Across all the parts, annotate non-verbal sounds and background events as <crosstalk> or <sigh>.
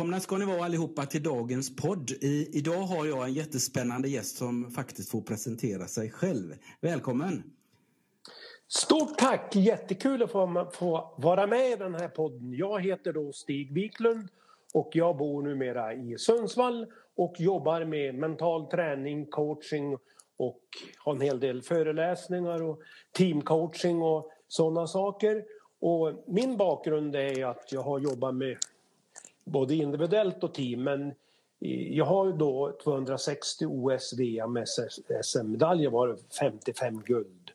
Välkomna ska ni vara allihopa till dagens podd. I, idag har jag en jättespännande gäst som faktiskt får presentera sig själv. Välkommen! Stort tack! Jättekul att få, få vara med i den här podden. Jag heter då Stig Wiklund och jag bor numera i Sundsvall och jobbar med mental träning, coaching och har en hel del föreläsningar och teamcoaching och sådana saker. Och min bakgrund är att jag har jobbat med både individuellt och team. Men jag har ju då 260 OS, VM, SM-medaljer var 55 guld.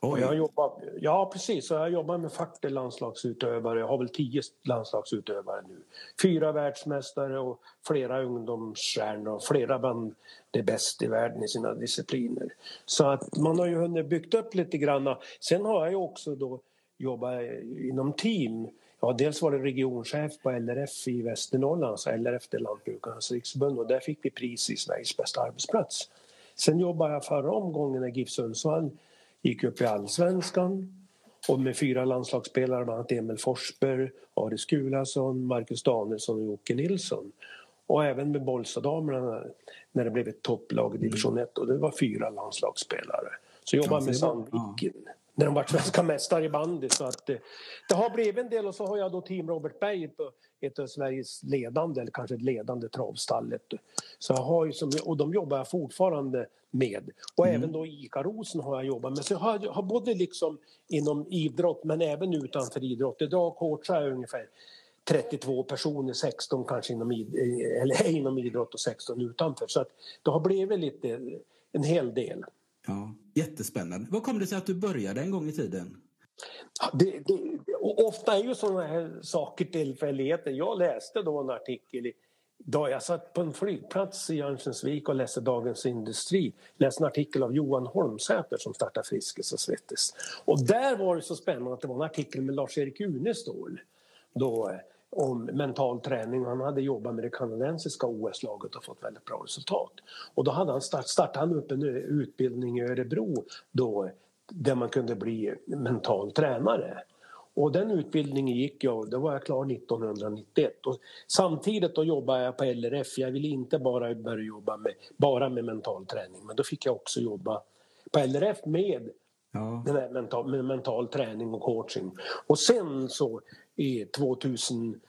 Och jag jobbar, ja precis, så jag jobbar med 40 landslagsutövare, jag har väl 10 landslagsutövare nu. Fyra världsmästare och flera ungdomsstjärnor och flera bland det bästa i världen i sina discipliner. Så att man har ju hunnit byggt upp lite grann. Sen har jag ju också då jobbat inom team Ja, dels var det regionchef på LRF i Västernorrland, alltså LRF det Lantbrukarnas riksförbund och där fick vi pris i Sveriges bästa arbetsplats. Sen jobbade jag förra omgången när GIF Sundsvall gick upp i allsvenskan och med fyra landslagsspelare, bland annat Emil Forsberg, Aris Skulason, Marcus Danielsson och Jocke Nilsson. Och även med Bollstadamerna när det blev ett topplag i division 1 och det var fyra landslagsspelare. Så jag jobbade med Sandviken när de var svenska mästare i bandy. Så att, eh, det har blivit en del och så har jag då Team Robert Berg på ett av Sveriges ledande, eller kanske ledande travstallet. Så jag har som, och de jobbar jag fortfarande med. Och mm. även då ICA Rosen har jag jobbat med. Så jag har, har både liksom inom idrott men även utanför idrott. Idag coachar jag ungefär 32 personer, 16 kanske inom, eller <laughs> inom idrott och 16 utanför. Så att det har blivit lite, en hel del. Ja, jättespännande. Vad kom det sig att du började en gång i tiden? Ja, det, det, ofta är ju sådana här saker tillfälligheter. Jag läste då en artikel i, då jag satt på en flygplats i Örnsköldsvik och läste Dagens Industri. Läste en artikel av Johan Holmsäter som startade Friskis och Svettis. Och där var det så spännande att det var en artikel med Lars-Erik Unestål. Då eh, om mental träning. Han hade jobbat med det kanadensiska OS-laget och fått väldigt bra resultat. Och då hade han start, startade han upp en utbildning i Örebro då, där man kunde bli mental tränare. Och den utbildningen gick jag, då var jag klar 1991. Och samtidigt då jobbade jag på LRF. Jag ville inte bara börja jobba med, bara med mental träning men då fick jag också jobba på LRF med Ja. Mental, med mental träning och coaching. Och sen så i 2010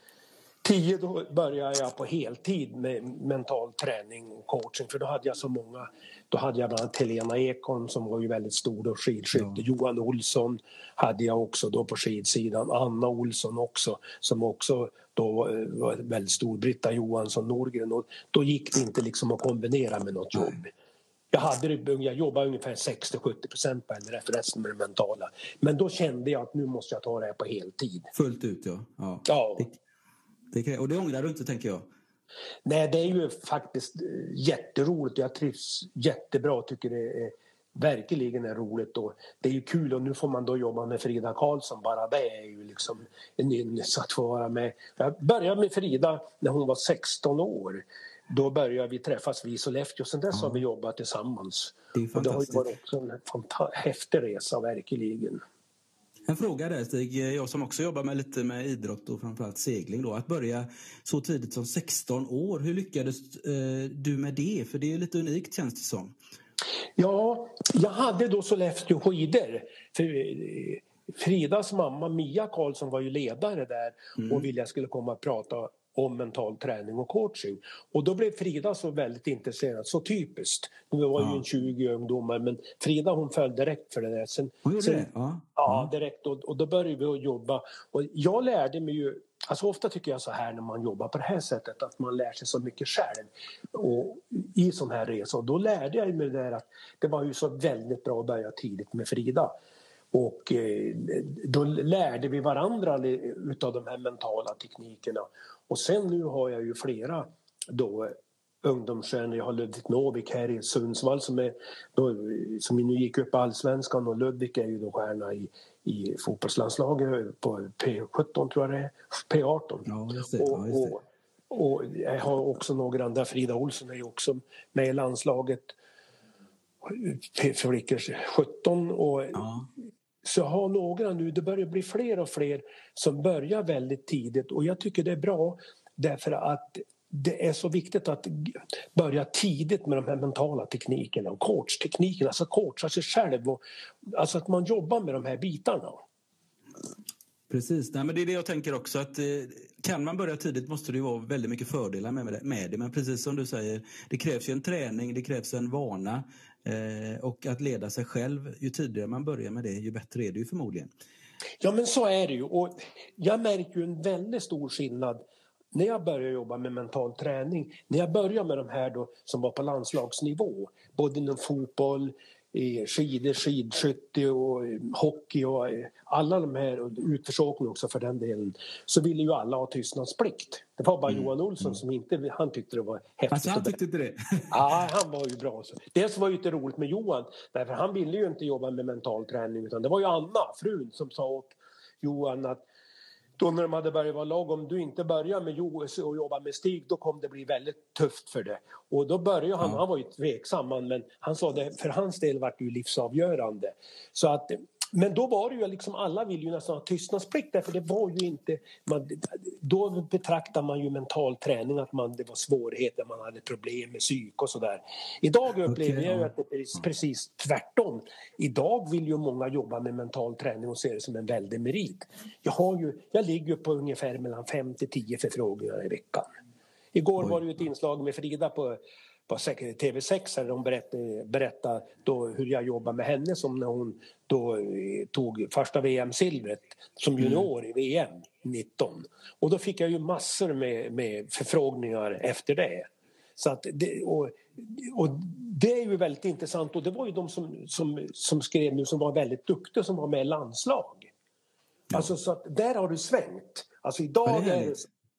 då började jag på heltid med mental träning och coaching för då hade jag så många. Då hade jag bland annat Helena Ekholm som var ju väldigt stor då skidskytte. Ja. Johan Olsson hade jag också då på skidsidan. Anna Olsson också som också då var väldigt stor. Britta Johansson Norgren och då gick det inte liksom att kombinera med något jobb. Jag, hade jag jobbade ungefär 60-70 procent på LRF, resten med det mentala. Men då kände jag att nu måste jag ta det här på heltid. Fullt ut ja. ja. ja. Det, det, och det ångrar du inte tänker jag? Nej, det är ju faktiskt eh, jätteroligt. Jag trivs jättebra och tycker det är verkligen är roligt. Och det är ju kul och nu får man då jobba med Frida Karlsson. Bara det är ju liksom en ynnest att få vara med. Jag började med Frida när hon var 16 år. Då började vi träffas vi i Sollefteå. Sen dess ja. har vi jobbat tillsammans. Det, och det har varit också en häftig resa verkligen. En fråga där Stig, jag som också jobbar med lite med idrott och framförallt segling då. Att börja så tidigt som 16 år, hur lyckades eh, du med det? För det är lite unikt känns det som. Ja, jag hade då Sollefteå skidor. För eh, Fridas mamma Mia Karlsson var ju ledare där mm. och ville jag skulle komma och prata om mental träning och coaching. Och då blev Frida så väldigt intresserad, så typiskt. Nu var ja. ju en 20 ungdomar men Frida hon föll direkt för det där. Sen, hon sen, det? Ja. ja, direkt och, och då började vi att jobba. Och jag lärde mig ju Alltså ofta tycker jag så här när man jobbar på det här sättet att man lär sig så mycket själv och, i sån här resa. Och då lärde jag mig det där att det var ju så väldigt bra att börja tidigt med Frida. Och eh, då lärde vi varandra utav de här mentala teknikerna. Och sen nu har jag ju flera då ungdomsstjärnor. Jag har Ludvig Novik här i Sundsvall som, är, då, som nu gick upp i allsvenskan och Ludvig är ju då stjärna i, i fotbollslandslaget på P17 tror jag det är, P18. Ja, det. Och, Ja, och, och jag har också några andra, Frida Olsson är ju också med i landslaget för flickor 17 och Ja så har några nu, det börjar bli fler och fler som börjar väldigt tidigt. Och jag tycker det är bra därför att det är så viktigt att börja tidigt med de här mentala teknikerna och coachteknikerna, alltså coacha sig själv och alltså att man jobbar med de här bitarna. Precis, Nej, men det är det jag tänker också att eh, kan man börja tidigt måste det ju vara väldigt mycket fördelar med, med, det, med det. Men precis som du säger, det krävs ju en träning, det krävs en vana eh, och att leda sig själv. Ju tidigare man börjar med det, ju bättre är det ju förmodligen. Ja men så är det ju och jag märker ju en väldigt stor skillnad när jag började jobba med mental träning, när jag började med de här då som var på landslagsnivå, både inom fotboll, i skidor, skidskytte och hockey och alla de här, utförsåkning också för den delen, så ville ju alla ha tystnadsplikt. Det var bara Johan Olsson som inte, han tyckte det var häftigt. Alltså han tyckte inte det? <laughs> Ja, han var ju bra. Dels var det ju inte roligt med Johan, därför han ville ju inte jobba med mental träning utan det var ju Anna, frun, som sa åt Johan att då när de hade börjat vara lag, om du inte börjar med JOS och jobba med Stig då kommer det bli väldigt tufft för det. Och då började han, Ja. han var ju tveksam men han sa det, för hans del var det ju livsavgörande. Så att, men då var det ju liksom, alla ville ju nästan ha tystnadsplikt därför det var ju inte, man, då betraktar man ju mental träning att man, det var svårigheter, man hade problem med psyk och sådär. Idag upplever Okej, jag ju ja. att det är precis tvärtom. Idag vill ju många jobba med mental träning och ser det som en väldig merit. Jag, har ju, jag ligger på ungefär mellan 5 till 10 förfrågningar i veckan. Igår Oj. var det ju ett inslag med Frida på, på säkert TV6 där de berättade, berättade då hur jag jobbar med henne som när hon då eh, tog första VM-silvret som junior i VM 19. Och då fick jag ju massor med, med förfrågningar efter det. Så att det, och, och det är ju väldigt intressant och det var ju de som, som, som skrev nu som var väldigt duktiga som var med i landslag. Alltså så att där har du svängt. Alltså idag, Ja, är det,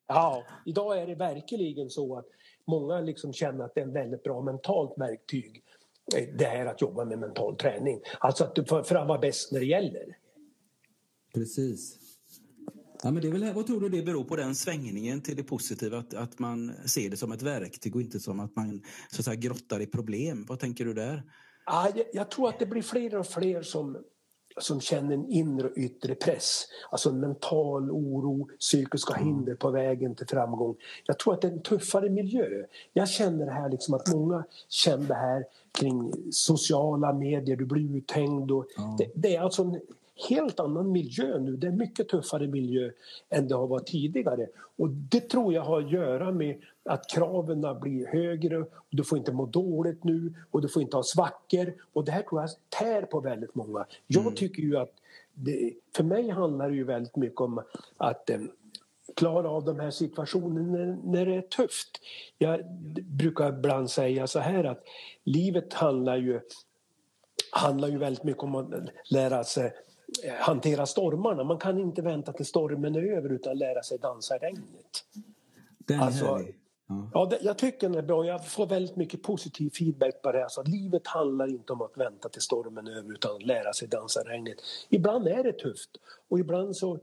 ja, idag är det verkligen så att många liksom känner att det är en väldigt bra mentalt verktyg. eh, Det här att jobba med mental träning. Alltså att du, att vara bäst när det gäller. Precis. Ja, men det är väl, vad tror du det beror på, den svängningen till det positiva? Att, att man ser det som ett verktyg och inte som att man så att säga, grottar i problem. Vad tänker du där? Ja, jag, jag tror att det blir fler och fler som, som känner en inre och yttre press. Alltså en mental oro, psykiska hinder på vägen till framgång. Jag tror att det är en tuffare miljö. Jag känner det här liksom att många känner det här kring sociala medier, du blir uthängd. Och Ja. det, det är alltså en helt annan miljö nu. Det är mycket tuffare miljö än det har varit tidigare. Och det tror jag har att göra med att kraven blir högre. Du får inte må dåligt nu och du får inte ha svackor. Och det här tror jag tär på väldigt många. Jag tycker ju att det, för mig handlar det ju väldigt mycket om att eh, klara av de här situationerna när, när det är tufft. Jag brukar ibland säga så här att livet handlar ju handlar ju väldigt mycket om att lära sig hantera stormarna. Man kan inte vänta till stormen är över utan lära sig dansa i regnet. Den är Alltså. Ja. Ja, jag tycker den är bra. Jag får väldigt mycket positiv feedback på det. Alltså, livet handlar inte om att vänta till stormen är över utan att lära sig dansa i regnet. Ibland är det tufft och ibland så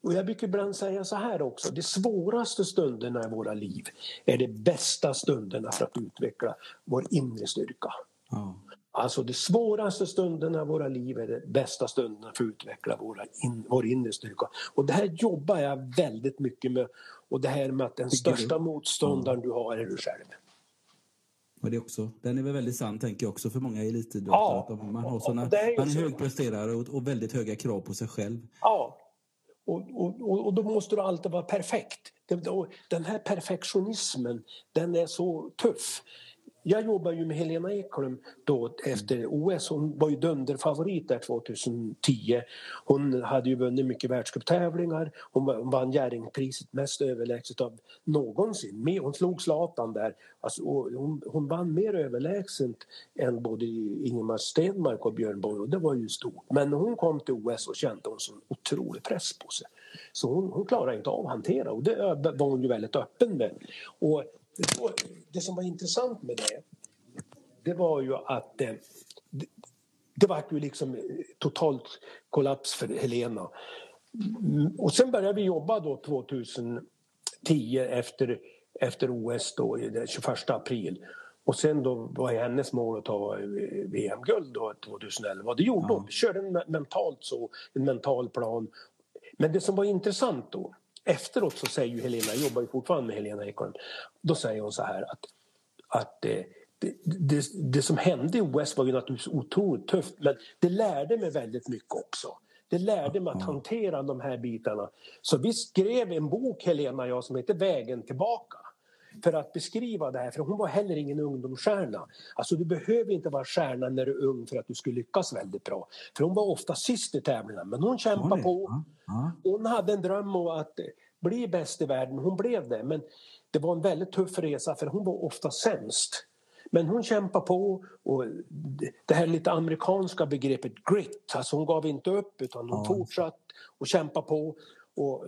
och jag brukar ibland säga så här också. De svåraste stunderna i våra liv är de bästa stunderna för att utveckla vår inre styrka. Ja. Alltså de svåraste stunderna i våra liv är de bästa stunderna för att utveckla våra in, vår inre styrka. Och det här jobbar jag väldigt mycket med. Och det här med att den största motståndaren du har är du själv. Och det är också, den är väl väldigt sann, tänker jag också, för många elitidrottare. Ja. Man, har såna, man är högpresterare och, och väldigt höga krav på sig själv. Ja. Och, och, och, då måste du alltid vara perfekt. Den här perfektionismen, den är så tuff. Jag jobbar ju med Helena Eklund då efter OS. Hon var ju dunderfavorit där 2010. Hon hade ju vunnit mycket världscuptävlingar. Hon vann Jerringpriset mest överlägset av någonsin. Hon slog Zlatan där. Alltså, hon, hon vann mer överlägset än både Ingemar Stenmark och Björn Borg och det var ju stort. Men när hon kom till OS så kände hon sån otrolig press på sig. Så hon, hon klarade inte av att hantera och det var hon ju väldigt öppen med. Och det som var intressant med det, det var ju att det, det var ju liksom totalt kollaps för Helena. Och sen började vi jobba då 2010 efter, efter OS då, den 21 april. Och sen då var hennes mål att ta VM-guld 2011. Det gjorde ja. hon. Vi körde en mentalt så, en mental plan. Men det som var intressant då, efteråt så säger ju Helena, jag jobbar ju fortfarande med Helena Ekholm, då säger hon så här att, att det, det, det, det som hände i OS var ju naturligtvis otroligt tufft men det lärde mig väldigt mycket också. Det lärde mig att hantera de här bitarna. Så vi skrev en bok, Helena och jag, som heter Vägen tillbaka för att beskriva det här, för hon var heller ingen ungdomsstjärna. Alltså du behöver inte vara stjärna när du är ung för att du ska lyckas väldigt bra. För hon var ofta sist i tävlingarna, men hon kämpade på. Hon hade en dröm om att bli bäst i världen, hon blev det. Men det var en väldigt tuff resa för hon var ofta sämst. Men hon kämpade på och det här lite amerikanska begreppet grit, alltså hon gav inte upp utan hon ja. fortsatte och kämpade på. Och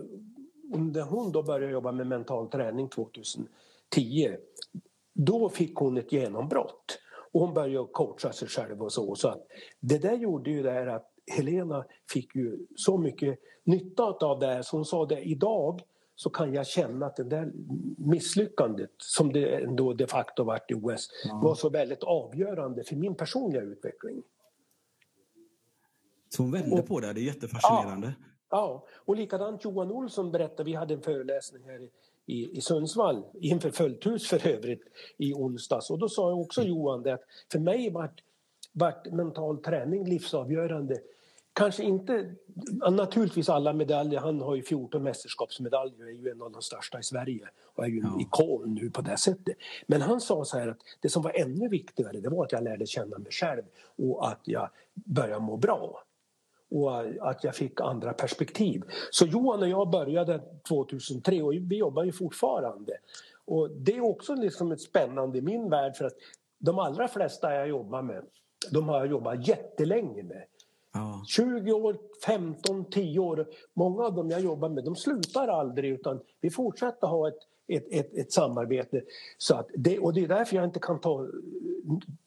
när hon då började jobba med mental träning 2010 då fick hon ett genombrott. Och hon började coacha sig själv och så. så att det där gjorde ju det här att Helena fick ju så mycket nytta av det här så hon sa det idag så kan jag känna att det där misslyckandet som det ändå de facto varit i OS ja. var så väldigt avgörande för min personliga utveckling. Så hon vände och, på det, det är jättefascinerande. Ja, ja, och likadant Johan Olsson berättade, vi hade en föreläsning här i, i Sundsvall, inför fullt hus för övrigt, i onsdags. Och då sa också Johan det att för mig vart, vart mental träning livsavgörande Kanske inte, naturligtvis alla medaljer, han har ju 14 mästerskapsmedaljer och är ju en av de största i Sverige och är ju en ja. ikon nu på det sättet. Men han sa så här att det som var ännu viktigare det var att jag lärde känna mig själv och att jag började må bra och att jag fick andra perspektiv. Så Johan och jag började 2003 och vi jobbar ju fortfarande. Och det är också liksom ett spännande i min värld för att de allra flesta jag jobbar med de har jag jobbat jättelänge med. Ja. 20 år, 15, 10 år. Många av dem jag jobbar med de slutar aldrig utan vi fortsätter ha ett, ett, ett, ett samarbete. Så att det, och det är därför jag inte kan ta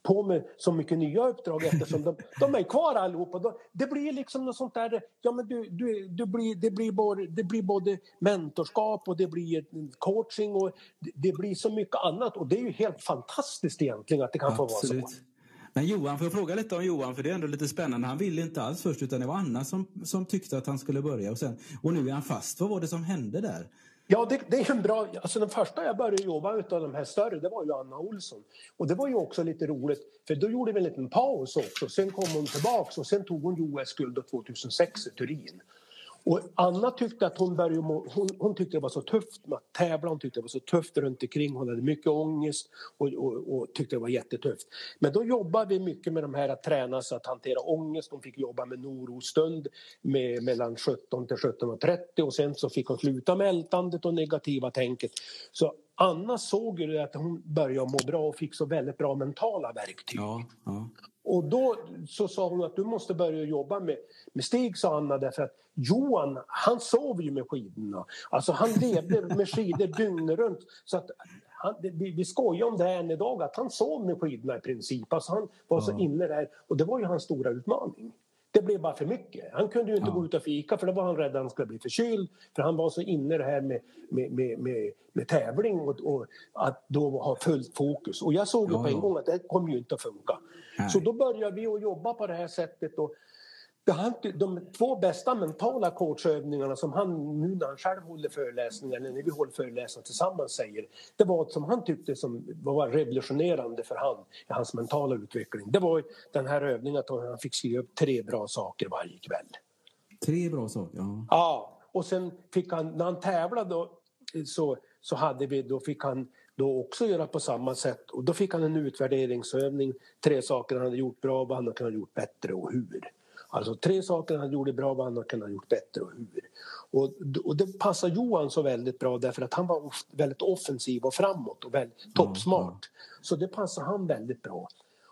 på mig så mycket nya uppdrag eftersom de, de är kvar allihopa. Det blir liksom något sånt där, ja men du, du, du blir, det, blir både, det blir både mentorskap och det blir coaching och det blir så mycket annat och det är ju helt fantastiskt egentligen att det kan Absolut. få vara så. Men Johan, får jag fråga lite om Johan? För det är ändå lite spännande. Han ville inte alls först utan det var Anna som, som tyckte att han skulle börja. Och, sen, och nu är han fast. Vad var det som hände där? Ja, det, det, är en bra... Alltså den första jag började jobba utav de här större, det var ju Anna Olsson. Och det var ju också lite roligt, för då gjorde vi en liten paus också. Sen kom hon tillbaks och sen tog hon OS-guld 2006 i Turin. Och Anna tyckte att hon, började, hon, hon, tyckte det var så tufft med att tävla, hon tyckte det var så tufft runt omkring. Hon hade mycket ångest och, och, och, tyckte det var jättetufft. Men då jobbade vi mycket med de här att träna så att hantera ångest. Hon fick jobba med norostund med, mellan 17 till 17.30 och sen så fick hon sluta med ältandet och negativa tänket. Så Anna såg ju att hon började må bra och fick så väldigt bra mentala verktyg. Ja, ja. Och då så sa hon att du måste börja jobba med, med Stig, sa Anna, därför att Johan, han sov ju med skidorna. Alltså han levde med skidor dygnet runt. Så att han, vi, vi skojar om det här än idag, att han sov med skidorna i princip. Alltså han var så inne där och det var ju hans stora utmaning. Det blev bara för mycket. Han kunde ju inte ja. gå ut och fika för då var han rädd att han skulle bli förkyld. För han var så inne i det här med, med, med, med, med tävling och, och, att då ha fullt fokus. Och jag såg ja, på en gång att det kommer ju inte att funka. Nej. Så då började vi att jobba på det här sättet. Och han, de två bästa mentala coachövningarna som han nu när han själv håller föreläsningar, eller när vi håller föreläsningar tillsammans säger, det var som han tyckte som var revolutionerande för han i hans mentala utveckling. Det var den här övningen att han fick skriva upp tre bra saker varje kväll. Tre bra saker? Ja. Ja, och sen fick han, när han tävlade så, så hade vi, då fick han då också göra på samma sätt och då fick han en utvärderingsövning, tre saker han hade gjort bra, vad han hade kunnat gjort bättre och hur. Alltså tre saker han gjorde bra, vad han hade kunnat gjort bättre och hur. Och, och det passar Johan så väldigt bra därför att han var väldigt offensiv och framåt och väldigt toppsmart. Mm. Så det passar han väldigt bra.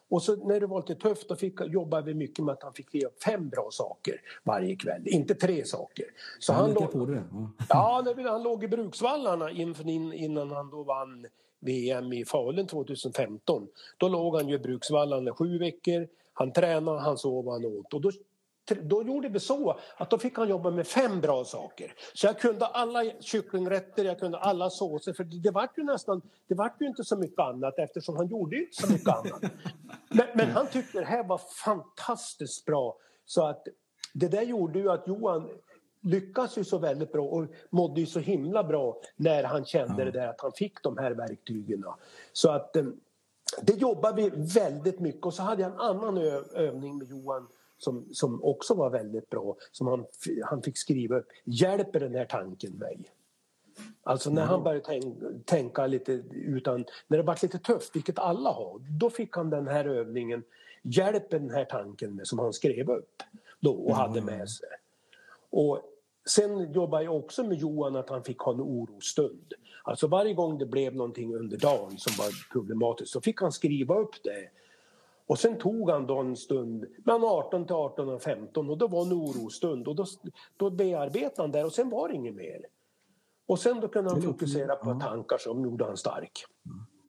Och så när det var lite tufft då fick, jobbade vi mycket med att han fick ge fem bra saker varje kväll, inte tre saker. Så han, han, låg, på det. Ja, ja han låg i Bruksvallarna innan han då vann VM i Falun 2015. Då låg han ju i Bruksvallarna sju veckor. Han tränade, han sov, han åt. Och då då gjorde vi så att då fick han jobba med fem bra saker. Så jag kunde alla kycklingrätter, jag kunde alla såser för det var ju nästan, det var ju inte så mycket annat eftersom han gjorde inte så mycket annat. Men, men, han tyckte det här var fantastiskt bra så att det där gjorde ju att Johan lyckas ju så väldigt bra och mådde ju så himla bra när han kände det där att han fick de här verktygen. Så att eh, det jobbade vi väldigt mycket och så hade jag en annan övning med Johan som, som också var väldigt bra som han, han fick skriva upp. Hjälper den här tanken mig? Alltså när han började tänk, tänka lite utan, när det var lite tufft, vilket alla har, då fick han den här övningen Hjälper den här tanken med som han skrev upp då och hade med sig. Och sen jobbade jag också med Johan att han fick ha en orostund. Alltså varje gång det blev någonting under dagen som var problematiskt så fick han skriva upp det och sen tog han då en stund mellan 18 till 18 och 15 och då var en orostund och då, då bearbetade han där och sen var det inget mer. Och sen då kunde han fokusera på ja. tankar som gjorde han stark.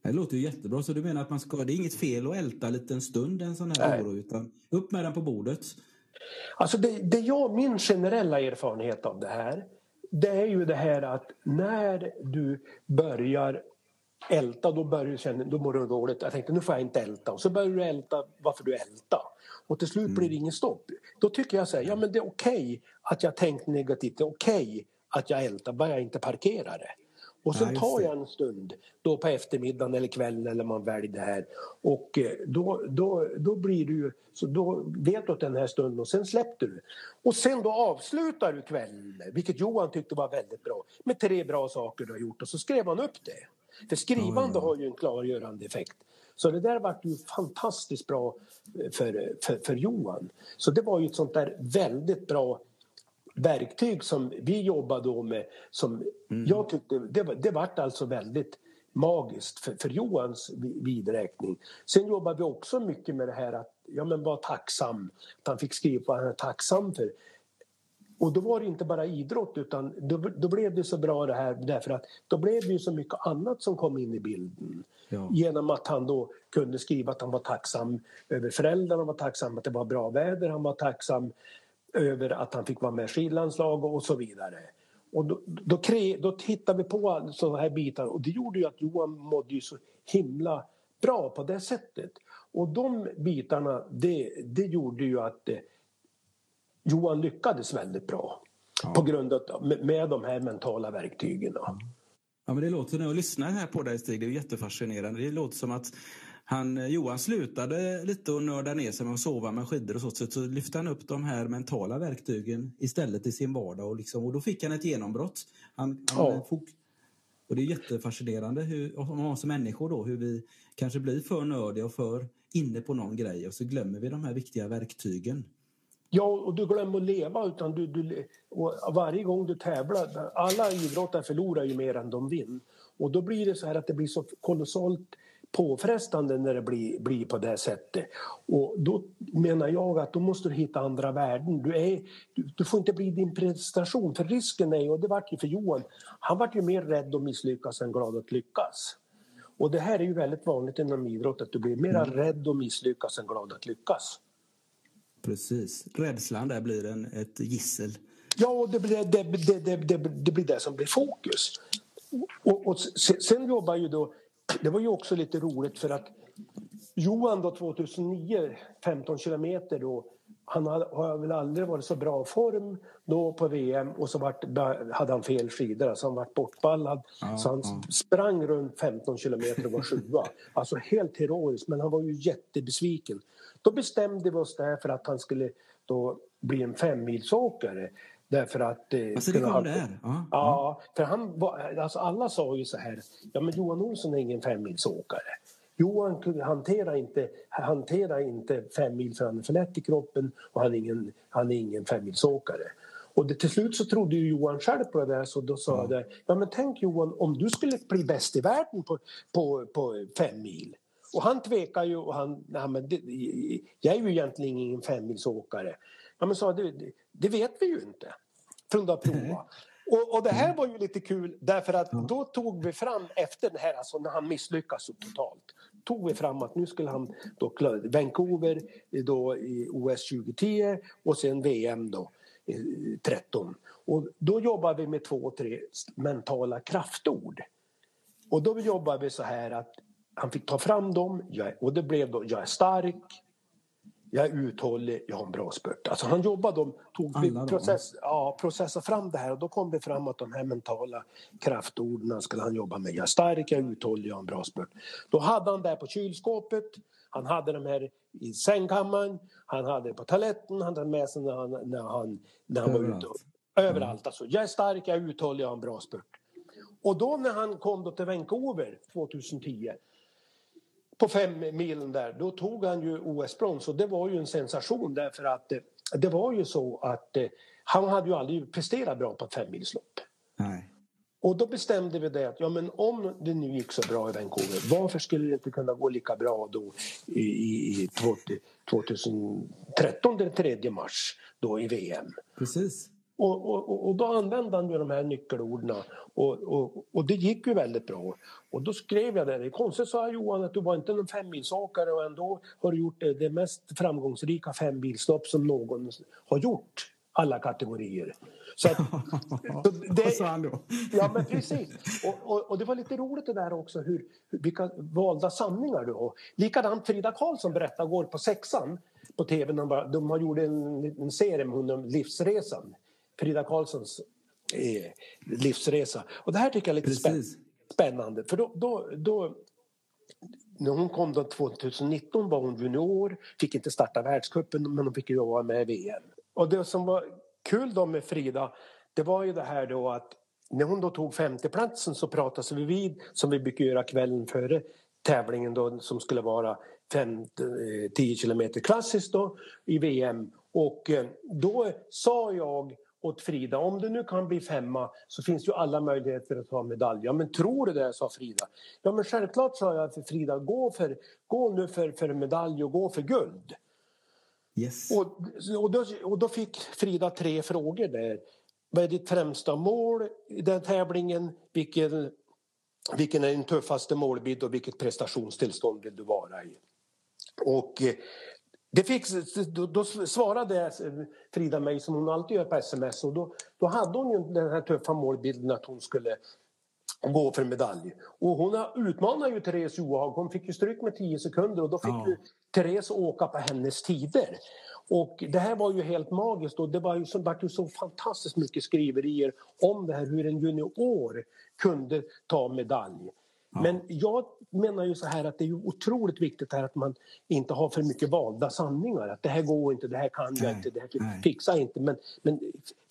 Det låter ju jättebra. Så du menar att man ska, det är inget fel att älta en liten stund en sån här Nej. oro utan upp med den på bordet? Alltså det, det jag, min generella erfarenhet av det här det är ju det här att när du börjar älta, då börjar du känna, då mår du dåligt. Jag tänkte nu får jag inte älta. Och så börjar du älta varför du ältar. Och till slut blir det mm. ingen stopp. Då tycker jag så här, ja men det är okej okay att jag tänkt negativt. Det är okej okay att jag ältar, bara jag inte parkerar det. Och så tar jag en stund då på eftermiddagen eller kvällen eller man väljer det här. Och eh, då, då, då blir du så då vet du att den här stunden och sen släpper du. Och sen då avslutar du kvällen, vilket Johan tyckte var väldigt bra, med tre bra saker du har gjort och så skrev han upp det. För skrivande har ju en klargörande effekt. Så det där vart ju fantastiskt bra för, för, för Johan. Så det var ju ett sånt där väldigt bra verktyg som vi jobbade då med som mm. jag tyckte, det, det vart alltså väldigt magiskt för, för Johans vidräkning. Sen jobbade vi också mycket med det här att ja, men var tacksam, att han fick skriva vad han är tacksam för. Och då var det inte bara idrott utan då, då blev det så bra det här därför att då blev det ju så mycket annat som kom in i bilden. Ja. Genom att han då kunde skriva att han var tacksam över föräldrarna, han var tacksam att det var bra väder, han var tacksam över att han fick vara med i skidlandslag och så vidare. Och då, då, kre, då tittade vi på sådana här bitar och det gjorde ju att Johan mådde ju så himla bra på det sättet. Och de bitarna, det, det gjorde ju att eh, Johan lyckades väldigt bra. Ja. På grund av med, med de här mentala verktygen. Ja, men det låter, när jag lyssnar här på dig Stig, det är jättefascinerande. Det låter som att han, Johan slutade lite och nörda ner sig med att sova med skidor och så, så lyfte han upp de här mentala verktygen istället i sin vardag och, liksom, och då fick han ett genombrott. Han, han ja. fok, och det är jättefascinerande hur, om oss människor då, hur vi kanske blir för nördiga och för inne på någon grej och så glömmer vi de här viktiga verktygen. Ja, och du glömmer att leva. Utan du, du, varje gång du tävlar, alla idrottare förlorar ju mer än de vinner. Och då blir det så här att det blir så kolossalt påfrestande när det blir, blir på det sättet. Och då menar jag att då måste du hitta andra värden. Du, är, du, du får inte bli din prestation, för risken är, och det vart ju för Johan, han vart ju mer rädd att misslyckas än glad att lyckas. Och det här är ju väldigt vanligt inom idrott, att du blir mer mm. rädd att misslyckas än glad att lyckas. Precis. Rädslan där blir en, ett gissel. Ja, det blir det, det, det, det, blir det som blir fokus. Och, och sen jobbar ju då... Det var ju också lite roligt för att Johan då 2009, 15 kilometer då han har väl aldrig varit så bra form då på VM och så vart, hade han fel skidor, alltså han vart bortballad. Ja, så han ja. sprang runt 15 kilometer och var sjua. <laughs> Alltså helt heroiskt, men han var ju jättebesviken. Då bestämde vi oss där för att han skulle då bli en femmilsåkare. Därför att... Eh, alltså det kom där? Ja, ja, för han var, alltså alla sa ju så här, ja men Johan Olsson är ingen femmilsåkare. Johan hanterar inte, hanterar inte fem mil för han är för lätt i kroppen och han är ingen, han är ingen femmilsåkare. Och det, till slut så trodde ju Johan själv på det där så då sa jag ja men tänk Johan om du skulle bli bäst i världen på, på, på fem mil. Och han tvekar ju och han, nej men det, jag är ju egentligen ingen femmilsåkare. Ja men sa det, det vet vi ju inte. Från att prova. <laughs> Och, och det här var ju lite kul därför att då tog vi fram efter det här, alltså när han misslyckas så totalt, tog vi fram att nu skulle han då klara Vancouver då i OS 2010 och sen VM då 13. Och då jobbar vi med två, tre mentala kraftord. Och då jobbar vi så här att han fick ta fram dem och det blev då jag är stark, jag är uthållig, jag har en bra spurt. Alltså han jobbade, de tog process, ja, processade fram det här och då kom det fram att de här mentala kraftorden skulle han jobba med. Jag är stark, jag är uthållig, jag har en bra spurt. Då hade han det på kylskåpet, han hade de här i sängkammaren, han hade det på toaletten, han hade med sig när han, när han, när han var ute. Överallt alltså. Jag är stark, jag är uthållig, jag har en bra spurt. Och då när han kom då till Vancouver 2010 på fem milen där, då tog han ju OS-brons och det var ju en sensation därför att eh, det var ju så att eh, han hade ju aldrig presterat bra på ett femmilslopp. Nej. Och då bestämde vi det att ja, men om det nu gick så bra i Vancouver varför skulle det inte kunna gå lika bra då i, i, i 2013 den 3 mars då i VM? Precis. Och, och, och då använde han ju de här nyckelorden och, och, och det gick ju väldigt bra. Och då skrev jag det. Det är konstigt sa Johan att du var inte någon femmilsåkare och ändå har du gjort det, det mest framgångsrika femmilslopp som någon har gjort. Alla kategorier. Så, att, <laughs> så det, sa han då? Ja men precis. Och, det var lite roligt det där också hur, vilka valda sanningar du har. Likadant Frida Karlsson berättade går på sexan på tv. De, de har gjort en, en serie med om livsresan. Frida Karlssons eh, livsresa. Och det här tycker jag är lite Precis. spännande. För då, då, då, när hon kom då 2019 var hon junior, fick inte starta världscupen men hon fick ju vara med i VM. Och det som var kul då med Frida, det var ju det här då att när hon då tog femteplatsen så pratades vi vid, som vi brukar göra kvällen före tävlingen då som skulle vara 10 eh, kilometer klassiskt då i VM. Och eh, då sa jag åt Frida. Om du nu kan bli femma så finns ju alla möjligheter att ta medalj. Ja men tror du det, sa Frida. Ja men självklart sa jag för Frida, gå, för, gå nu för, för medalj och gå för guld. Yes. Och, och, då, och då fick Frida tre frågor där. Vad är ditt främsta mål i den tävlingen? Vilken, vilken är din tuffaste målbild och vilket prestationstillstånd vill du vara i? Och det fick, då, då, svarade Frida mig som hon alltid gör på sms och då, då hade hon ju den här tuffa målbilden att hon skulle gå för medalj. Och hon utmanade ju Therese Johaug. Hon fick ju stryk med 10 sekunder och då fick ja. ju Therese åka på hennes tider. Och det här var ju helt magiskt och det var ju så, var ju så fantastiskt mycket skriverier om det här hur en junior kunde ta medalj. Men jag menar ju så här att det är otroligt viktigt här att man inte har för mycket valda sanningar. Att det här går inte, det här kan jag inte, det här fixar inte. Men, men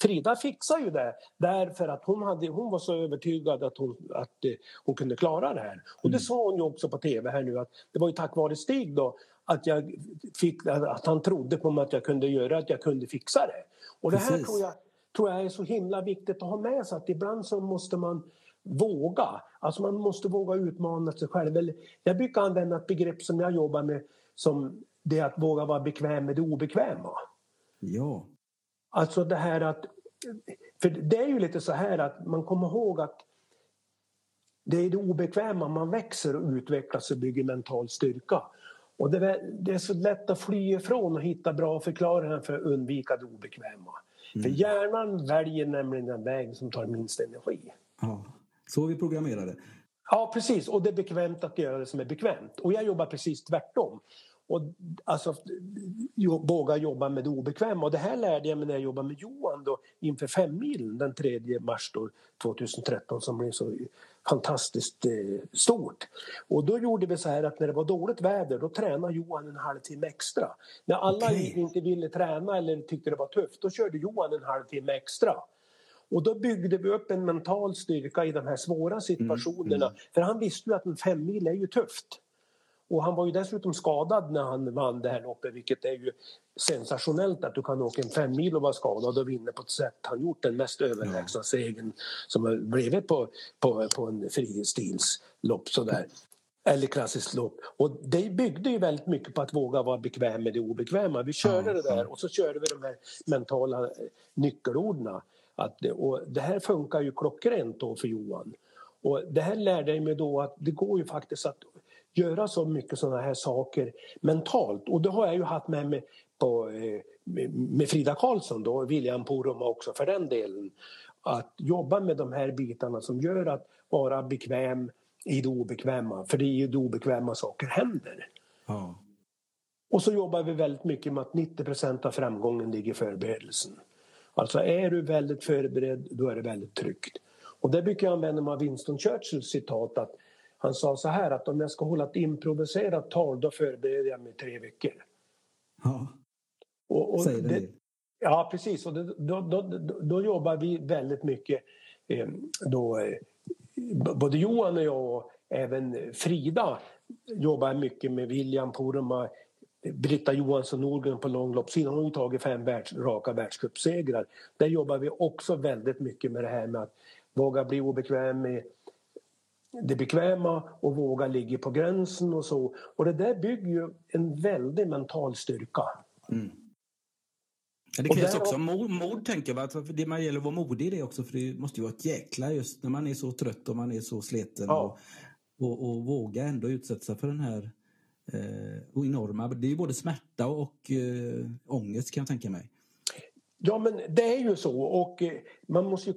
Frida fixar ju det därför att hon, hade, hon var så övertygad att hon, att eh, hon kunde klara det här. Och det mm. sa hon ju också på tv här nu att det var ju tack vare Stig då att, jag fick, att han trodde på mig att jag kunde göra att jag kunde fixa det. Och det här tror jag, tror jag är så himla viktigt att ha med sig att ibland så måste man våga. Alltså man måste våga utmana sig själv. Jag brukar använda ett begrepp som jag jobbar med som det är att våga vara bekväm med det obekväma. Ja. Alltså det här att... För det är ju lite så här att man kommer ihåg att det är det obekväma man växer och utvecklas och bygger mental styrka. Och det är, det är så lätt att fly ifrån och hitta bra förklaringar för att undvika det obekväma. Mm. För hjärnan väljer nämligen den väg som tar minst energi. Ja. Så vi programmerade. Ja, precis. Och det är bekvämt att göra det som är bekvämt. Och jag jobbar precis tvärtom. Och alltså, våga jobba med det obekväma. Och det här lärde jag mig när jag jobbade med Johan då, inför femmilen den 3 mars då, 2013 som blev så fantastiskt eh, stort. Och då gjorde vi så här att när det var dåligt väder då tränade Johan en halvtimme extra. När alla okay. inte ville träna eller tyckte det var tufft då körde Johan en halvtimme extra. Och då byggde vi upp en mental styrka i de här svåra situationerna. Mm, mm. För han visste ju att en femmil är ju tufft. Och han var ju dessutom skadad när han vann det här loppet vilket är ju sensationellt att du kan åka en femmil och vara skadad och vinna på ett sätt han gjort den mest överlägsna ja. segern som har blivit på, på, på en fristilslopp sådär. Eller klassiskt lopp. Och det byggde ju väldigt mycket på att våga vara bekväm med det obekväma. Vi körde det där och så körde vi de här mentala nyckelorden. Att det, och det här funkar ju klockrent då för Johan. Och det här lärde jag mig då att det går ju faktiskt att göra så mycket sådana här saker mentalt. Och det har jag ju haft med mig på, eh, med Frida Karlsson då, William Poromaa också för den delen. Att jobba med de här bitarna som gör att vara bekväm i det obekväma. För det är ju det obekväma saker händer. Ja. Och så jobbar vi väldigt mycket med att 90% av framgången ligger i förberedelsen. Alltså är du väldigt förberedd, då är det väldigt tryggt. Och det brukar jag använda mig av Winston Churchills citat att han sa så här att om jag ska hålla ett improviserat tal då förbereder jag mig tre veckor. Ja, och, och säger det. Ja, precis. Och det, då, då, då, då, jobbar vi väldigt mycket eh, då, eh, både Johan och jag och även Frida jobbar mycket med William Poromaa Britta Johansson Nordgren på långloppssidan har ju tagit fem världs, raka världscupsegrar. Där jobbar vi också väldigt mycket med det här med att våga bli obekväm med det bekväma och våga ligga på gränsen och så. Och det där bygger ju en väldig mental styrka. Mm. Ja, det krävs där... också mod, mod tänker jag. För det man gäller att vara modig i det också för det måste ju vara ett jäkla just när man är så trött och man är så sliten. Ja. Och, och, och, våga ändå utsätta sig för den här eh, enorma, det är ju både smärta och eh, ångest kan jag tänka mig. Ja men det är ju så och eh, man måste ju,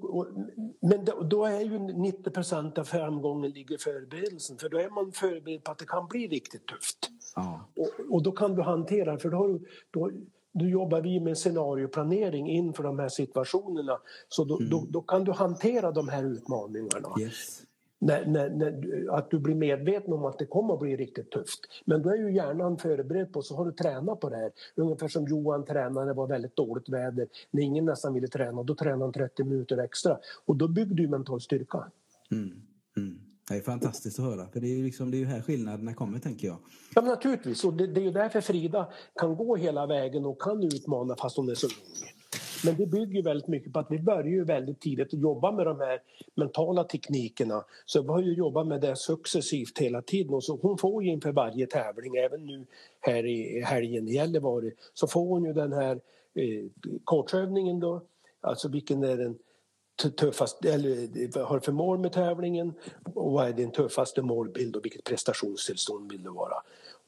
men då är ju 90 procent av framgången ligger i förberedelsen för då är man förberedd på att det kan bli riktigt tufft. Ja. Och, och, då kan du hantera för då, då, då jobbar vi med scenarioplanering inför de här situationerna så då, mm. då, då, kan du hantera de här utmaningarna. Yes när, när, när, att du blir medveten om att det kommer att bli riktigt tufft. Men då är ju hjärnan förberedd på så har du tränat på det här. Ungefär som Johan tränade när det var väldigt dåligt väder. När ingen nästan ville träna, då tränade han 30 minuter extra. Och då byggde du mental styrka. Mm. Mm. Det är fantastiskt att höra, för det är ju liksom, det är här skillnaderna kommer tänker jag. Ja naturligtvis, och det, det är ju därför Frida kan gå hela vägen och kan utmana fast hon är så ung. Men det bygger väldigt mycket på att vi börjar ju väldigt tidigt att jobba med de här mentala teknikerna. Så vi har ju jobbat med det successivt hela tiden och så hon får ju inför varje tävling, även nu här i helgen i Gällivare, så får hon ju den här eh, coachövningen då, alltså vilken är den tuffaste, eller har för mål med tävlingen och vad är din tuffaste målbild och vilket prestationstillstånd vill du vara?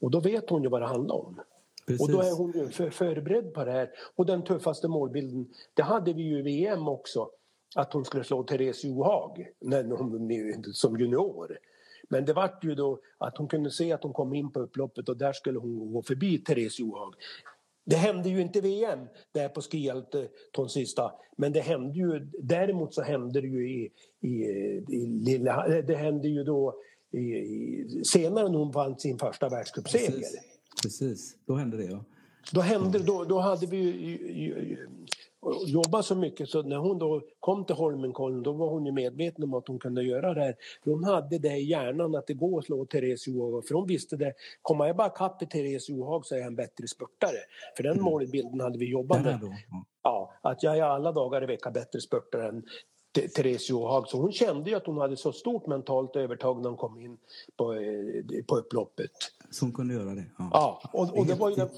Och då vet hon ju vad det handlar om. Precis. Och då är hon ju för, förberedd på det här. Och den tuffaste målbilden, det hade vi ju i VM också. Att hon skulle slå Therese Johaug när hon, som junior. Men det vart ju då att hon kunde se att hon kom in på upploppet och där skulle hon gå förbi Therese Johaug. Det hände ju inte VM där på skialton sista men det hände ju däremot så hände det ju i, i, i lilla, det hände ju då i, i, senare när hon vann sin första världscupseger. Precis, då hände det ja. Då, hände, då, då hade vi jobbat så mycket så när hon då kom till Holmenkollen då var hon ju medveten om att hon kunde göra det här. Hon hade det i hjärnan att det går att slå Therese Johaug för hon visste det. Kommer jag bara kapp i Therese Johaug så är jag en bättre spurtare. För den mm. målbilden hade vi jobbat med. Ja, att jag är alla dagar i veckan bättre spurtare än Therese Johaug. Så hon kände ju att hon hade så stort mentalt övertag när hon kom in på, eh, på upploppet. Så hon kunde göra det? Ja, ja och, och det var ju den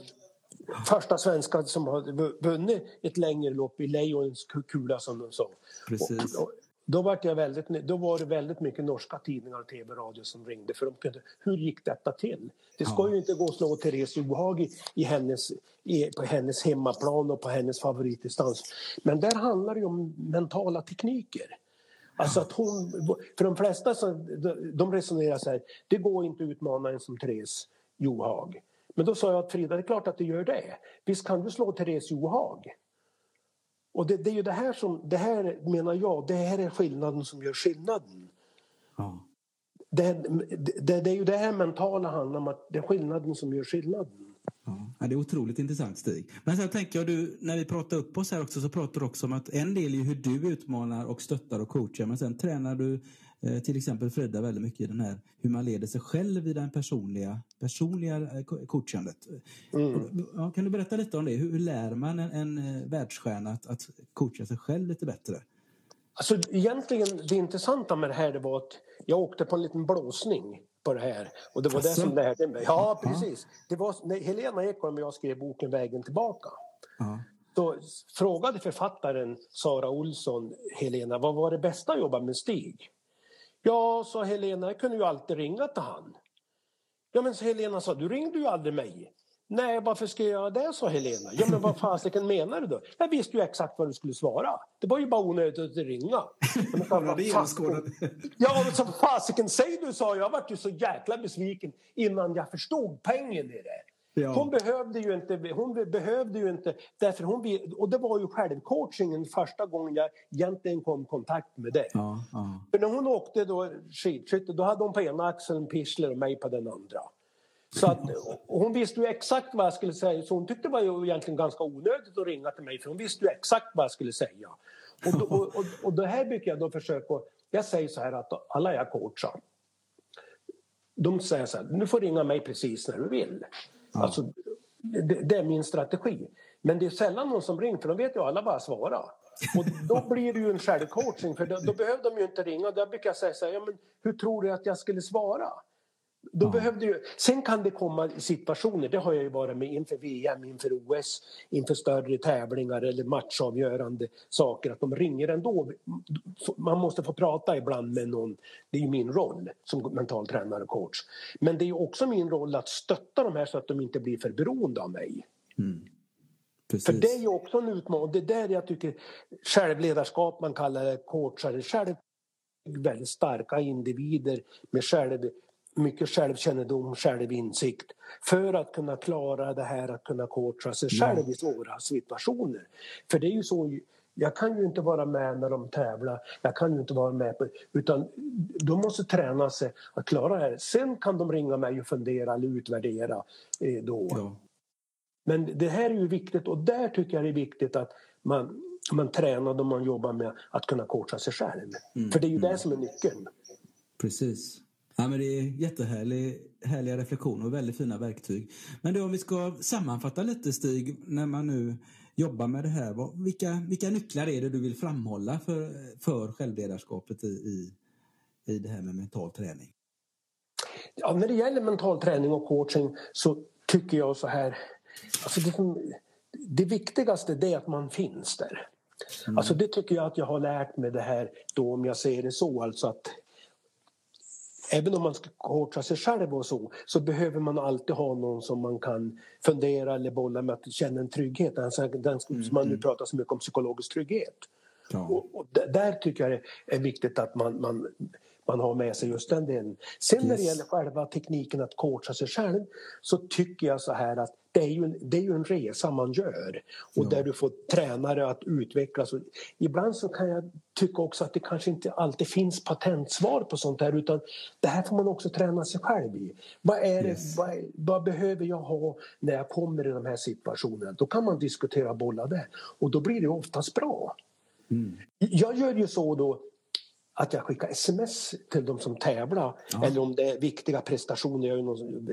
första svenskan som hade vunnit ett längre lopp i Lejonens kula som de sa. Precis. Och, och, då var, jag väldigt, då var det väldigt mycket norska tidningar och tv-radio som ringde för de kunde, hur gick detta till? Det ska ja. ju inte gå att slå Therese Johaug i, i hennes, i, på hennes hemmaplan och på hennes favoritdistans. Men där handlar det ju om mentala tekniker. Alltså att hon, för de flesta så, de resonerar så här, det går inte att utmana en som Therese Johaug. Men då sa jag att Frida, det är klart att det gör det. Visst kan du slå Therese Johaug? Och det, det, är ju det här som, det här menar jag, det här är skillnaden som gör skillnaden. Ja. Det, det, det, är ju det här mentala handlar om, att det är skillnaden som gör skillnaden. Ja, det är otroligt intressant Stig. Men sen tänker jag, du, när vi pratar upp oss här också så pratar du också om att en del är hur du utmanar och stöttar och coachar men sen tränar du eh, till exempel Frida väldigt mycket i den här hur man leder sig själv i det personliga, personliga eh, coachandet. Mm. Ja, kan du berätta lite om det? Hur, lär man en, en eh, världsstjärna att, att coacha sig själv lite bättre? Alltså egentligen det intressanta med det här det var att jag åkte på en liten blåsning på det här. Och det var alltså? det som lärde mig. Ja, precis. Det var när Helena Ekholm och jag skrev boken Vägen tillbaka. Ja. så frågade författaren Sara Olsson Helena vad var det bästa att jobba med Stig? Ja, sa Helena, jag kunde ju alltid ringa till han. Ja men Helena sa, du ringde ju aldrig mig. Nej, varför ska jag göra det, sa Helena. Ja, men vad fasiken menar du då? Jag visste ju exakt vad du skulle svara. Det var ju bara onödigt att ringa. <laughs> Men, ja, men som fasiken säger du, sa jag. Jag vart ju så jäkla besviken innan jag förstod pengen i det. Ja. Hon behövde ju inte, hon behövde ju inte, därför hon, och det var ju självcoachingen första gången jag egentligen kom i kontakt med det. Ja, ja. För när hon åkte då skidskytte då hade hon på ena axeln Pichler och mig på den andra. Så att, hon visste ju exakt vad jag skulle säga så hon tyckte det var ju egentligen ganska onödigt att ringa till mig för hon visste ju exakt vad jag skulle säga. Och, då, och, och, och det här brukar jag då försöka, jag säger så här att alla jag coachar de säger så här, du får ringa mig precis när du vill. Ja. Alltså, det, det, är min strategi. Men det är sällan någon som ringer för de vet ju alla bara svara. Och då blir det ju en självcoaching för då, då behöver de ju inte ringa. Där brukar jag säga så här, ja, men hur tror du att jag skulle svara? Då ja. behövde ju, sen kan det komma situationer, det har jag ju varit med inför VM, inför OS, inför större tävlingar eller matchavgörande saker, att de ringer ändå. Man måste få prata ibland med någon, det är ju min roll som mental tränare och coach. Men det är också min roll att stötta de här så att de inte blir för beroende av mig. Mm. För det är ju också en utmaning, det är där jag tycker självledarskap, man kallar det coachare, själv väldigt starka individer med själv mycket självkännedom, självinsikt för att kunna klara det här att kunna coacha sig själv i svåra situationer. För det är ju så, jag kan ju inte vara med när de tävlar, jag kan ju inte vara med på, utan de måste träna sig att klara det här. Sen kan de ringa mig och fundera eller utvärdera eh, då. Ja. Men det här är ju viktigt och där tycker jag det är viktigt att man, man tränar och man jobbar med att kunna coacha sig själv. Mm. För det är ju mm. det som är nyckeln. Precis. Ja, men det är jättehärliga reflektioner och väldigt fina verktyg. Men då om vi ska sammanfatta lite Stig, när man nu jobbar med det här. Vad, vilka, vilka nycklar är det du vill framhålla för, för självledarskapet i, i, i det här med mental träning? Ja, när det gäller mental träning och coaching så tycker jag så här. Alltså det, det viktigaste är att man finns där. Mm. Alltså det tycker jag att jag har lärt mig det här då om jag säger det så alltså att även om man ska coacha sig själv och så, så behöver man alltid ha någon som man kan fundera eller bolla med att känna en trygghet. Alltså den, som man nu mm. pratar så mycket om psykologisk trygghet. Ja. Och, och där tycker jag det är viktigt att man, man man har med sig just den delen. Sen yes. när det gäller själva tekniken att coacha sig själv så tycker jag så här att det är ju en, det är ju en resa man gör och ja. där du får tränare att utvecklas. Och ibland så kan jag tycka också att det kanske inte alltid finns patentsvar på sånt här utan det här får man också träna sig själv i. Vad, är yes. det, vad, vad, behöver jag ha när jag kommer i de här situationerna? Då kan man diskutera och bolla det och då blir det oftast bra. Mm. Jag gör ju så då att jag skickar sms till de som tävlar ja. eller om det är viktiga prestationer. Jag är någon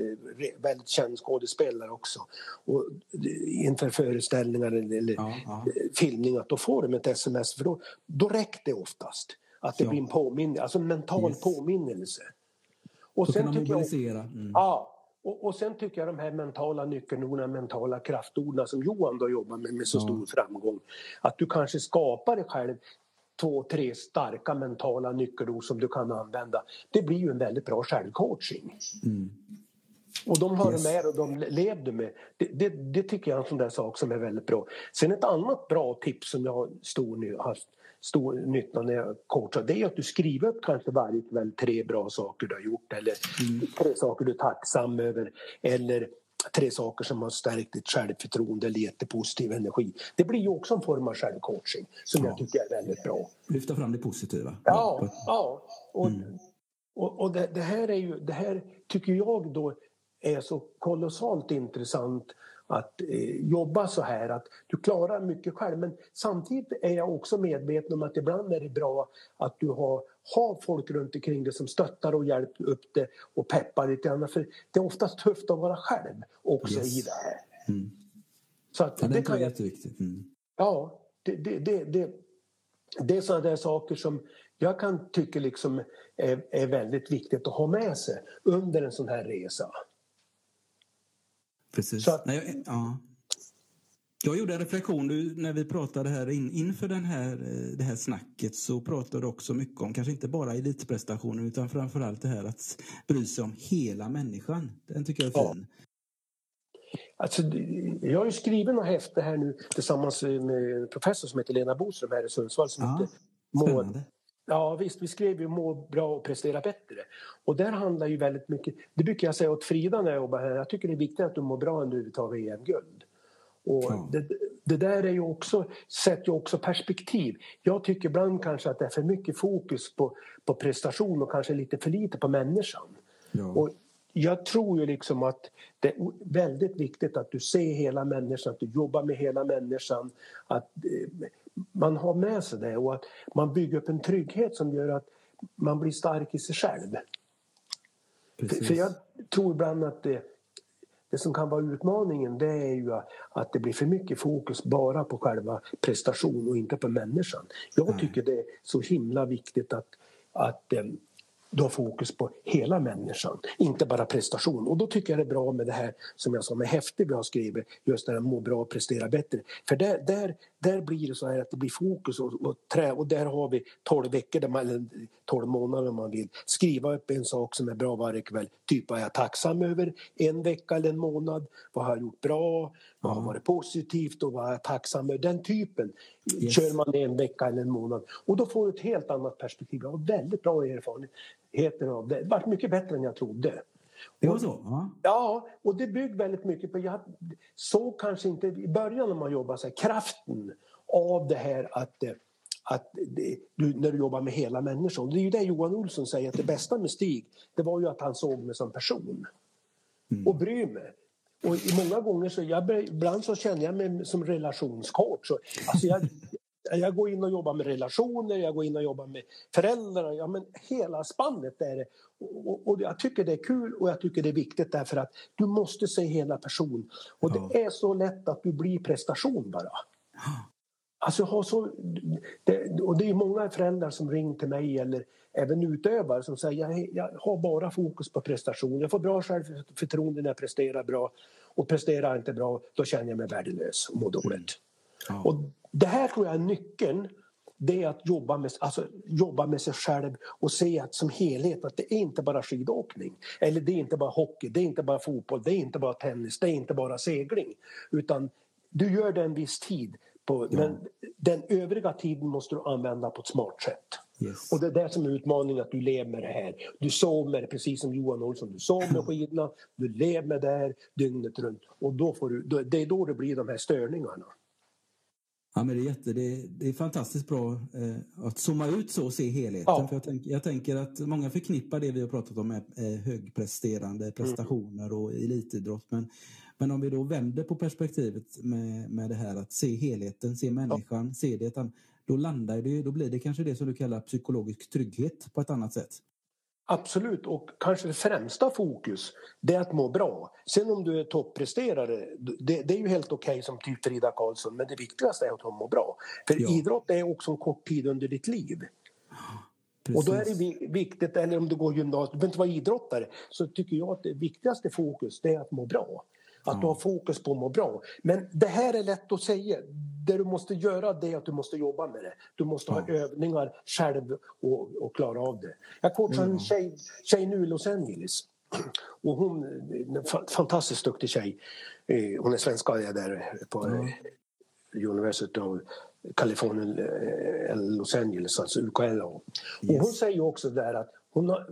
väldigt känd skådespelare också. Och inför föreställningar eller ja, ja. filmningar då får de ett sms för då, då räcker det oftast. Att det blir en påminnelse, alltså en mental yes. påminnelse. Och sen kan man mobilisera. mm. Ja, och, och, sen tycker jag de här mentala nyckelorden, mentala kraftorden som Johan då jobbar med med så stor framgång. Att du kanske skapar dig själv två, tre starka mentala nyckelord som du kan använda. Det blir ju en väldigt bra självcoaching. Mm. Och de har yes. med och de levde med. Det, det, det, tycker jag är en sån där sak som är väldigt bra. Sen ett annat bra tips som jag har stor, haft stor nytta när jag coachar det är att du skriver upp kanske varje kväll tre bra saker du har gjort eller mm. tre saker du är tacksam över eller tre saker som har stärkt ditt självförtroende eller gett dig positiv energi. Det blir ju också en form av självcoaching som ja. jag tycker är väldigt bra. Lyfta fram det positiva. Ja, ja. Och, mm. och, och det, det, här är ju, det här tycker jag då är så kolossalt intressant att eh, jobba så här att du klarar mycket själv men samtidigt är jag också medveten om att ibland är det bra att du har, har folk runt omkring dig som stöttar och hjälper upp det och peppar lite grann för det är oftast tufft att vara själv också yes. i det här. Mm. Så att ja, det, kan jag, jätteviktigt. Mm. Ja, det, det, det, det, det är sådana där saker som jag kan tycka liksom är, är väldigt viktigt att ha med sig under en sån här resa. Precis. Att, Nej, ja. Jag gjorde en reflektion när vi pratade här in, inför den här, eh, det här snacket så pratade du också mycket om, kanske inte bara elitprestationen utan framförallt det här att bry sig om hela människan. Den tycker jag är fin. Ja. Alltså, jag har ju skrivit något häfte här nu tillsammans med en professor som heter Lena Boström här i Sundsvall som ja, heter Må, Ja visst, vi skrev ju Må bra och prestera bättre. Och där handlar ju väldigt mycket, det brukar jag säga åt Frida när jag jobbar här, jag tycker det är viktigt att du mår bra när du tar EM-guld. Och det, det, där är ju också, sätter ju också perspektiv. Jag tycker ibland kanske att det är för mycket fokus på, på prestation och kanske lite för lite på människan. Ja. Och jag tror ju liksom att det är väldigt viktigt att du ser hela människan, att du jobbar med hela människan. Att eh, man har med sig det och att man bygger upp en trygghet som gör att man blir stark i sig själv. För, för jag tror ibland att det, det som kan vara utmaningen det är ju att det blir för mycket fokus bara på själva prestation och inte på människan. Jag tycker det är så himla viktigt att, att eh, du har fokus på hela människan, inte bara prestation. Och då tycker jag det är bra med det här som jag sa med häfte vi har skrivit, just det här må bra och prestera bättre. För där, där, där blir det så här att det blir fokus och, och trä och där har vi 12 veckor, där man, eller 12 månader om man vill, skriva upp en sak som är bra varje kväll. Typ vad är jag tacksam över en vecka eller en månad? Vad har jag gjort bra? Vad har varit positivt och vad är jag tacksam över? Den typen yes. kör man en vecka eller en månad. Och då får du ett helt annat perspektiv. Jag har väldigt bra erfarenheter av det. Det var mycket bättre än jag trodde. Det var så? Ja. ja, och det bygger väldigt mycket på... Jag såg kanske inte i början när man jobbar så här, kraften av det här att, att det, du, när du jobbar med hela människan. Det är ju det Johan Olsson säger att det bästa med Stig det var ju att han såg mig som person. Mm. Och bryr mig. Och många gånger så, jag, ibland så känner jag mig som relationscoach. Så, alltså jag, jag går in och jobbar med relationer, jag går in och jobbar med föräldrar. Ja, men hela spannet är det. Och, och, jag tycker det är kul och jag tycker det är viktigt därför att du måste se hela person. Och ja. det är så lätt att du blir prestation bara. Alltså, ha så, det, och det är många föräldrar som ringer till mig eller även utövare som säger jag, jag har bara fokus på prestation. Jag får bra självförtroende när jag presterar bra och presterar jag inte bra då känner jag mig värdelös och mår dåligt. Mm. Ja. Och det här tror jag är nyckeln. Det är att jobba med, alltså, jobba med sig själv och se att som helhet att det är inte bara skidåkning. Eller det är inte bara hockey, det är inte bara fotboll, det är inte bara tennis, det är inte bara segling. Utan du gör det en viss tid. På, ja. Men den övriga tiden måste du använda på ett smart sätt. Yes. Och det är det som är utmaningen, att du lever med det här. Du sover med det, precis som Johan Olsson. Du sover med skidorna, du lever med det här dygnet runt. Och då får du, det är då det blir de här störningarna. Ja, men det, är jätte, det, det är fantastiskt bra eh, att zooma ut så och se helheten. Ja. För jag, tänk, jag tänker att många förknippar det vi har pratat om med eh, högpresterande mm. prestationer mm. och elitidrott. Men, men om vi då vänder på perspektivet med, med det här att se helheten, se människan, ja. se det. Då landar det, då blir det kanske det som du kallar psykologisk trygghet på ett annat sätt. Absolut, och kanske det främsta fokus det är att må bra. Sen om du är toppresterare, det, det är ju helt okej okay, som typ Frida Karlsson men det viktigaste är att mår bra. För ja. idrott är också en kort tid under ditt liv. Precis. Och då är det viktigt, eller om du går gymnasiet, du behöver inte vara idrottare, så tycker jag att det viktigaste fokus det är att må bra. Att du har fokus på att må bra. Men det här är lätt att säga. Det du måste göra det är att du måste jobba med det. Du måste ha övningar själv och, och klara av det. Jag coachar en tjej, tjej nu i Los Angeles. Och hon är en fantastiskt duktig tjej. Eh, hon är svenska där på mm. University of California, eh, Los Angeles, alltså UKLA. Och hon säger också där att hon har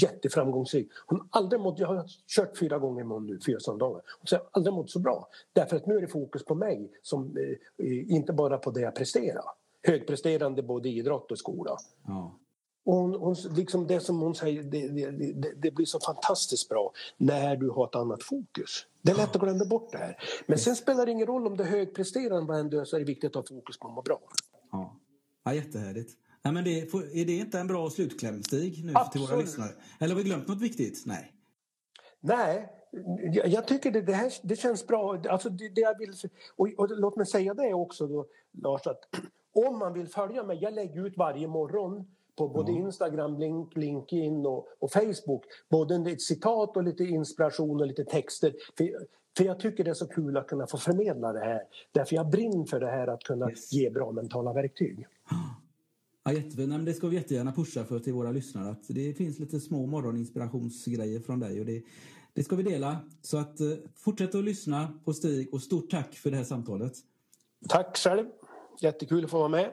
jätteframgångsrik. Hon har aldrig mått, jag har kört fyra gånger med nu, fyra söndagar. Hon har aldrig mått så bra. Därför att nu är det fokus på mig, som, eh, inte bara på det jag presterar. Högpresterande både i idrott och skola. Ja. Och hon, hon, liksom det som hon säger, det, det, det, blir så fantastiskt bra när du har ett annat fokus. Det är lätt att glömma bort det här. Men sen spelar det ingen roll om du är högpresterande vad än så är det viktigt att ha fokus på att må bra. Ja, ja jättehärligt. Nej, men det, är det inte en bra slutkläm, Stig, nu till våra lyssnare? Eller har vi glömt något viktigt? Nej. Nej, jag tycker det, det, här, det känns bra. Alltså det, det jag vill, och, och, låt mig säga det också då, Lars, att <clears throat> om man vill följa mig, jag lägger ut varje morgon på både Instagram, Link, LinkedIn och, och, Facebook. Både ett citat och lite inspiration och lite texter. För För jag tycker det är så kul att kunna få förmedla det här. Därför jag brinner för det här att kunna yes. ge bra mentala verktyg. <gasps> Ja, jättefint. Det ska vi jättegärna pusha för till våra lyssnare. Att det finns lite små morgoninspirationsgrejer från dig. Och det, det ska vi dela. Så att eh, fortsätt att lyssna på Stig och stort tack för det här samtalet. Tack själv. Jättekul att få vara med.